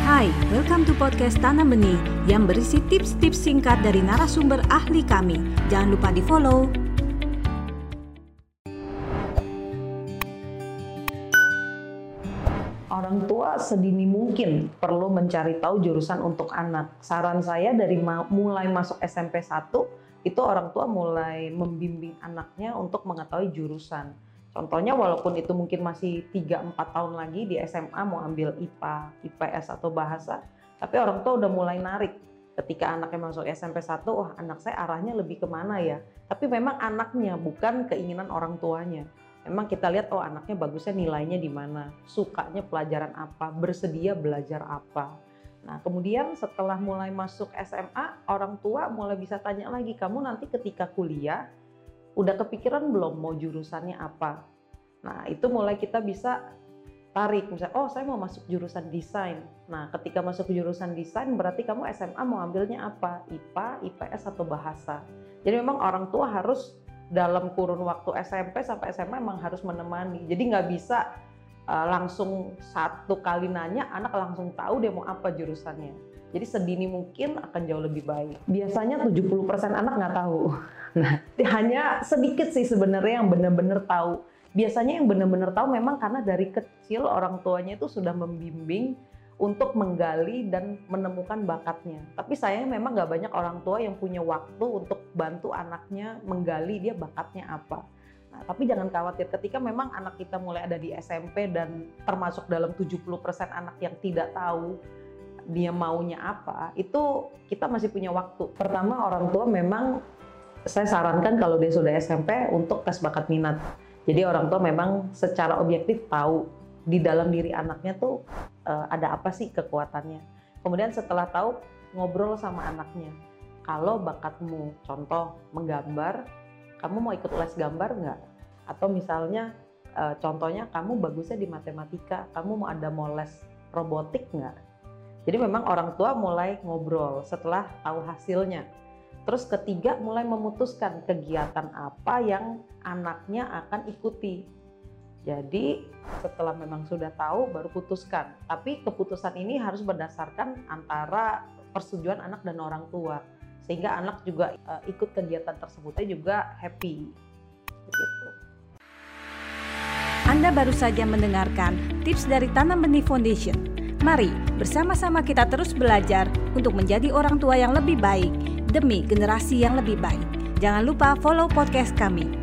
Hai, welcome to podcast Tanam Benih yang berisi tips-tips singkat dari narasumber ahli kami. Jangan lupa di-follow. Orang tua sedini mungkin perlu mencari tahu jurusan untuk anak. Saran saya dari mulai masuk SMP 1 itu orang tua mulai membimbing anaknya untuk mengetahui jurusan. Contohnya walaupun itu mungkin masih 3-4 tahun lagi di SMA mau ambil IPA, IPS atau bahasa, tapi orang tua udah mulai narik ketika anaknya masuk SMP 1, wah anak saya arahnya lebih ke mana ya. Tapi memang anaknya, bukan keinginan orang tuanya. Memang kita lihat, oh anaknya bagusnya nilainya di mana, sukanya pelajaran apa, bersedia belajar apa. Nah kemudian setelah mulai masuk SMA, orang tua mulai bisa tanya lagi, kamu nanti ketika kuliah, udah kepikiran belum mau jurusannya apa? Nah itu mulai kita bisa tarik, misalnya, oh saya mau masuk jurusan desain. Nah ketika masuk ke jurusan desain berarti kamu SMA mau ambilnya apa? IPA, IPS atau bahasa. Jadi memang orang tua harus dalam kurun waktu SMP sampai SMA memang harus menemani. Jadi nggak bisa uh, langsung satu kali nanya anak langsung tahu dia mau apa jurusannya. Jadi sedini mungkin akan jauh lebih baik. Biasanya 70% anak nggak tahu. Nah, hanya sedikit sih sebenarnya yang benar-benar tahu. Biasanya yang benar-benar tahu memang karena dari kecil orang tuanya itu sudah membimbing untuk menggali dan menemukan bakatnya. Tapi sayangnya memang nggak banyak orang tua yang punya waktu untuk bantu anaknya menggali dia bakatnya apa. Nah, tapi jangan khawatir ketika memang anak kita mulai ada di SMP dan termasuk dalam 70% anak yang tidak tahu dia maunya apa, itu kita masih punya waktu. Pertama orang tua memang saya sarankan kalau dia sudah SMP untuk tes bakat minat. Jadi orang tua memang secara objektif tahu di dalam diri anaknya tuh uh, ada apa sih kekuatannya. Kemudian setelah tahu ngobrol sama anaknya. Kalau bakatmu contoh menggambar, kamu mau ikut les gambar nggak? Atau misalnya uh, contohnya kamu bagusnya di matematika, kamu mau ada mau les robotik nggak? Jadi memang orang tua mulai ngobrol setelah tahu hasilnya. Terus ketiga mulai memutuskan kegiatan apa yang anaknya akan ikuti jadi setelah memang sudah tahu baru putuskan. Tapi keputusan ini harus berdasarkan antara persetujuan anak dan orang tua. Sehingga anak juga uh, ikut kegiatan tersebutnya juga happy. Begitu. Anda baru saja mendengarkan tips dari Tanam Benih Foundation. Mari bersama-sama kita terus belajar untuk menjadi orang tua yang lebih baik demi generasi yang lebih baik. Jangan lupa follow podcast kami